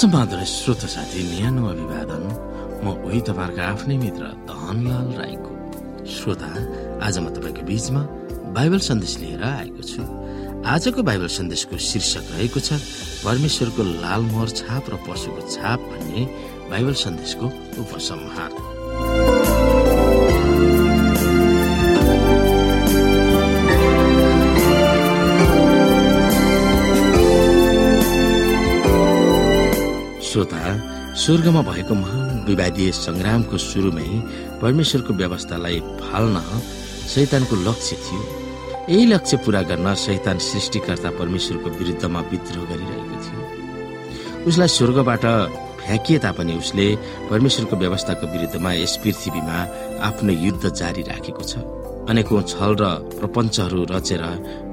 समाधान श्रोत साथी न्यानो अभिवादन। म उही तपाईँहरूको आफ्नै मित्र धनलाल राईको श्रोता। आज म तपाईँको बीचमा बाइबल सन्देश लिएर आएको छु। आजको बाइबल सन्देशको शीर्षक रहेको छ परमेश्वरको लाल मोहर छाप र पशुको छाप भन्ने बाइबल सन्देशको उपसंहार। श्रोता स्वर्गमा भएको महान विवादीय संग्रामको सुरुमै परमेश्वरको व्यवस्थालाई फाल्न शैतानको लक्ष्य थियो। यही लक्ष्य पूरा गर्न शैतान सृष्टिकर्ता परमेश्वरको विरुद्धमा विद्रोह गरिरहेको थियो। उसलाई स्वर्गबाट फ्याँकिए तापनि उसले परमेश्वरको व्यवस्थाको विरुद्धमा यस पृथ्वीमा आफ्नो युद्ध जारी राखेको छ। अनेकौं छल र प्रपञ्चहरू रचेर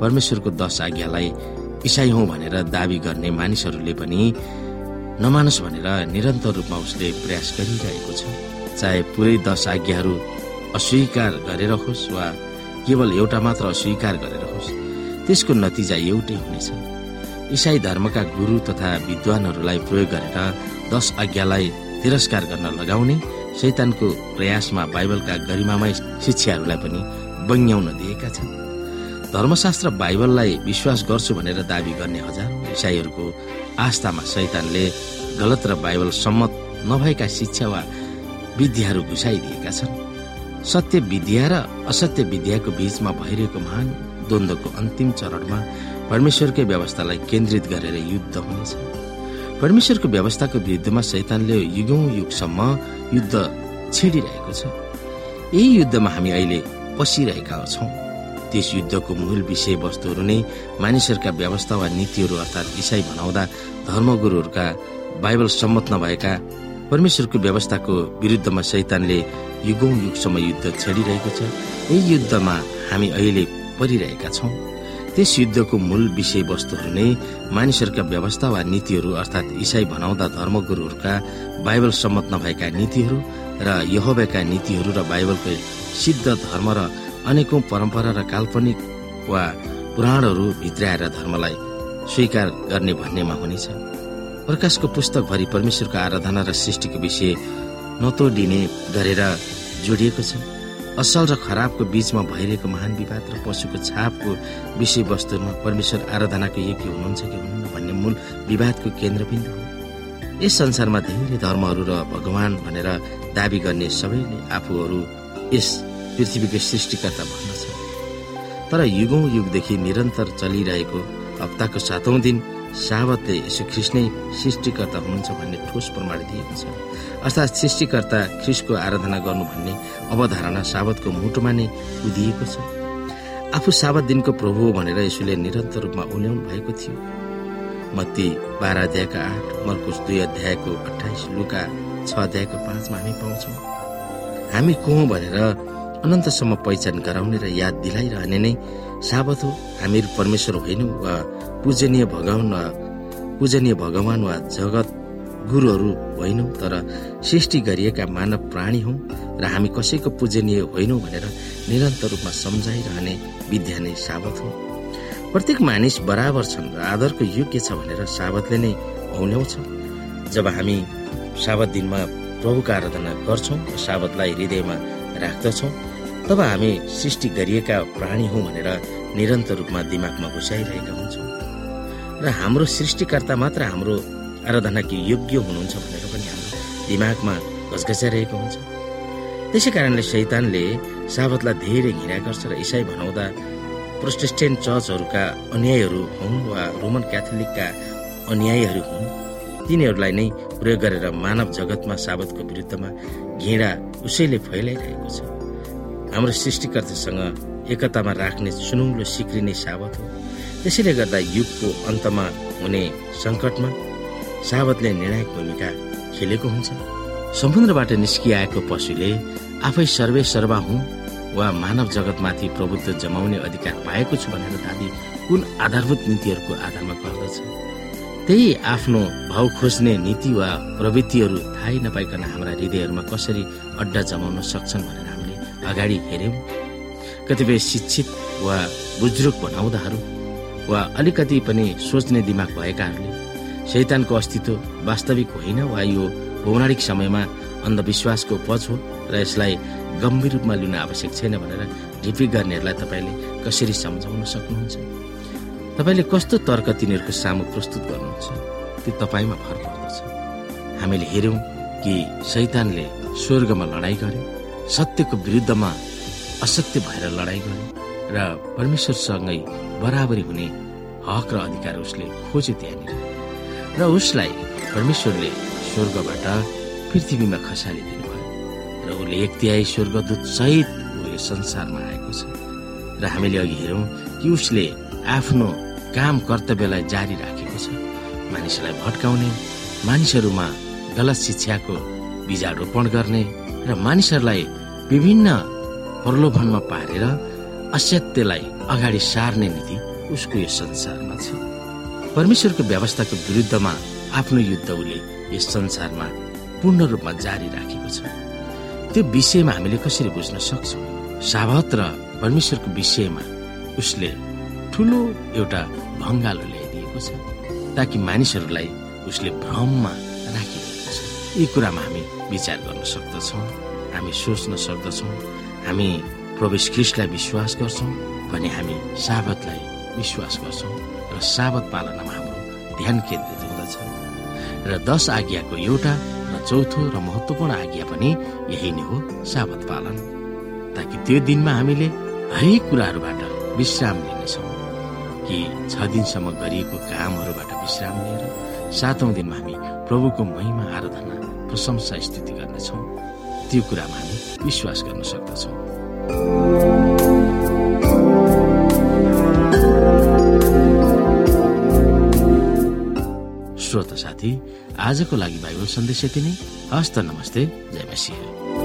परमेश्वरको दश आज्ञालाई इसाई हौ भनेर दावी गर्ने मानिसहरूले पनि नमानोस् भनेर निरन्तर रूपमा उसले प्रयास गरिरहेको छ। चाहे पुरै दश आज्ञाहरू अस्वीकार गरेर होस् वा केवल एउटा मात्र अस्वीकार गरेर होस् त्यसको नतिजा एउटै हुनेछ। इसाई धर्मका गुरु तथा विद्वानहरूलाई प्रयोग गरेर दश आज्ञालाई तिरस्कार गर्न लगाउने शैतानको प्रयासमा बाइबलका गरिमामय शिक्षाहरूलाई पनि बङ्ग्याउन दिएका छन्। धर्मशास्त्र बाइबललाई विश्वास गर्छु भनेर दावी गर्ने हजारौं इसाईहरूको आस्थामा शैतानले गलत र बाइबल सम्मत नभएका शिक्षा वा विद्याहरू घुसाइदिएका छन्। सत्य विद्या र असत्य विद्याको बीचमा भइरहेको महान द्वन्द्वको अन्तिम चरणमा परमेश्वरकै व्यवस्थालाई केन्द्रित गरेर युद्ध हुनेछ। परमेश्वरको व्यवस्थाको विरुद्धमा शैतानले युगौं युगसम्म युद्ध छेडिरहेको छ। यही युद्धमा हामी अहिले पसिरहेका छौँ। त्यस युद्धको मूल विषय वस्तुहरू नै मानिसहरूका व्यवस्था वा नीतिहरू अर्थात् इसाई भनाउँदा धर्मगुरूहरूका बाइबल सम्मत नभएका परमेश्वरको व्यवस्थाको विरुद्धमा शैतानले युगौं युगसम्म युद्ध छेडिरहेको छ। यही युद्धमा हामी अहिले परिरहेका छौँ। त्यस युद्धको मूल विषय वस्तुहरू नै मानिसहरूका व्यवस्था वा नीतिहरू अर्थात् इसाई भनाउँदा धर्मगुरूहरूका बाइबल सम्मत नभएका नीतिहरू र यहोबेका नीतिहरू र बाइबलको सिद्ध धर्म र अनेकौं परम्परा र काल्पनिक वा पुराणहरू भित्राएर धर्मलाई स्वीकार गर्ने भन्नेमा हुनेछ। प्रकाशको पुस्तकभरि परमेश्वरको आराधना र सृष्टिको विषय नतोडिने गरेर जोडिएको छ। असल र खराबको बीचमा भइरहेको महान विवाद र पशुको छापको विषयवस्तुमा परमेश्वर आराधनाको योग्य हुनुहुन्छ कि हुनुहुन्न भन्ने मूल विवादको केन्द्रबिन्दु हो। यस संसारमा धेरै धर्महरू र भगवान भनेर दावी गर्ने सबैले आफूहरू यस पृथ्वीको सृष्टिकर्ता भन्दछ तर युगौं युगदेखि निरन्तर चलिरहेको हप्ताको सातौं दिन साबतले यसो ख्रिस नै सृष्टिकर्ता हुनुहुन्छ भन्ने ठोस प्रमाण दिएको छ अर्थात् सृष्टिकर्ता ख्रिसको आराधना गर्नु भन्ने अवधारणा साबतको मुटुमा नै उदिएको छ। आफू साबत दिनको प्रभु भनेर यसोले निरन्तर रूपमा उल्याउनु भएको थियो। मत्ती बाह्र अध्यायका आठ मर्कुस दुई अध्यायको अठाइस लुका छ अध्यायको पाँचमा हामी पाउँछौँ। हामी को भनेर अनन्तसम्म पहिचान गराउने र याद दिलाइरहने नै साबत हो। हामीहरू परमेश्वर होइनौँ वा पूजनीय भगवान वा पूजनीय भगवान वा जगत गुरुहरू होइनौँ तर सृष्टि गरिएका मानव प्राणी हौ र हामी कसैको पूजनीय होइनौँ भनेर निरन्तर रूपमा सम्झाइरहने विद्या नै साबत हो। प्रत्येक मानिस बराबर छन् र आदरको योग्य छ भनेर साबतले नै औल्याउँछ। जब हामी साबत दिनमा प्रभुको आराधना गर्छौँ साबतलाई हृदयमा राख्दछौँ। तब हामी सृष्टि गरिएका प्राणी हौ भनेर निरन्तर रूपमा दिमागमा घुसाइरहेका हुन्छौँ। र हाम्रो सृष्टिकर्ता मात्र हाम्रो आराधनाको योग्य हुनुहुन्छ भनेर पनि हाम्रो दिमागमा घचघचाइरहेको हुन्छ। त्यसै कारणले शैतानले साबतलाई धेरै घिरा गर्छ र इसाई भनाउँदा प्रोटेस्टेन्ट चर्चहरूका अन्यायहरू हुन् वा रोमन क्याथोलिकका अन्यायहरू हुन्। तिनीहरूलाई नै प्रयोग गरेर मानव जगतमा साबतको विरुद्धमा घिडा उसैले फैलाइरहेको छ। हाम्रो सृष्टिकर्तासँग एकतामा राख्ने सुनुङ्लो सिक्रिने साबत हो। त्यसैले गर्दा युगको अन्तमा हुने सङ्कटमा साबतले निर्णायक भूमिका खेलेको हुन्छ। समुद्रबाट निस्किआएको पशुले आफै सर्वे सर्वा हुँ वा मानव जगतमाथि प्रभुत्व जमाउने अधिकार पाएको छु भनेर दावी कुन आधारभूत नीतिहरूको आधारमा गर्दछ? त्यही आफ्नो भाउ खोज्ने नीति वा प्रवृत्तिहरू थाहै नपाइकन हाम्रा हृदयहरूमा कसरी अड्डा जमाउन सक्छन् भनेर हामीले अगाडि हेऱ्यौँ। कतिपय शिक्षित वा बुजुर्ग भनाउँदाहरू वा अलिकति पनि सोच्ने दिमाग भएकाहरूले शैतानको अस्तित्व वास्तविक होइन वा यो पौराणिक समयमा अन्धविश्वासको पच हो र यसलाई गम्भीर रूपमा लिन आवश्यक छैन भनेर ढिपी गर्नेहरूलाई तपाईँले कसरी सम्झाउन सक्नुहुन्छ? तपाईँले कस्तो तर्क तिनीहरूको सामु प्रस्तुत गर्नुहुन्छ त्यो तपाईँमा भर पर्दछ हामीले हेऱ्यौँ कि शैतानले स्वर्गमा लडाइँ गर्यो सत्यको विरुद्धमा असत्य भएर लडाइँ गर्यो र परमेश्वरसँगै बराबरी हुने हक र अधिकार उसले खोज्यो त्यहाँनिर। र उसलाई परमेश्वरले स्वर्गबाट पृथ्वीमा खसालिदिनु भयो र उसले एक तिहाई स्वर्गदूत सहित यो संसारमा आएको छ। र हामीले अघि हेरौँ कि उसले आफ्नो काम कर्तव्यलाई जारी राखेको छ। मानिसलाई भट्काउने मानिसहरूमा गलत शिक्षाको बीजारोपण गर्ने र मानिसहरूलाई विभिन्न प्रलोभनमा पारेर असत्यलाई अगाडि सार्ने नीति उसको यो संसारमा छ। परमेश्वरको व्यवस्थाको विरुद्धमा आफ्नो युद्ध उसले यस संसारमा पूर्ण रूपमा जारी राखेको छ। त्यो विषयमा हामीले कसरी बुझ्न सक्छौँ? साबत र परमेश्वरको विषयमा उसले ठुलो एउटा भङ्गालो ल्याइदिएको छ ताकि मानिसहरूलाई उसले भ्रममा राखिदिएको छ। यी कुरामा हामी विचार गर्न सक्दछौँ हामी सोच्न सक्दछौँ हामी प्रवेश ख्रिस्टलाई विश्वास गर्छौँ भने हामी साबतलाई विश्वास गर्छौँ र साबत पालनमा हाम्रो ध्यान केन्द्रित हुँदछ। र दश आज्ञाको एउटा र चौथो र महत्वपूर्ण आज्ञा पनि यही नै हो साबत पालन। ताकि त्यो दिनमा हामीले हरेक कुराहरूबाट विश्राम लिनेछौँ कि छ दिनसम्म गरिएको कामहरूबाट विश्राम लिएर सातौं दिनमा हामी प्रभुको महिमा आराधना प्रशंसा स्तुति गर्नेछौँ। त्यो कुरामा हामी विश्वास गर्न सक्दछौँ। श्रोता साथी आजको लागि बाइबल सन्देश यति नै। हस्त नमस्ते। जय मसिंह।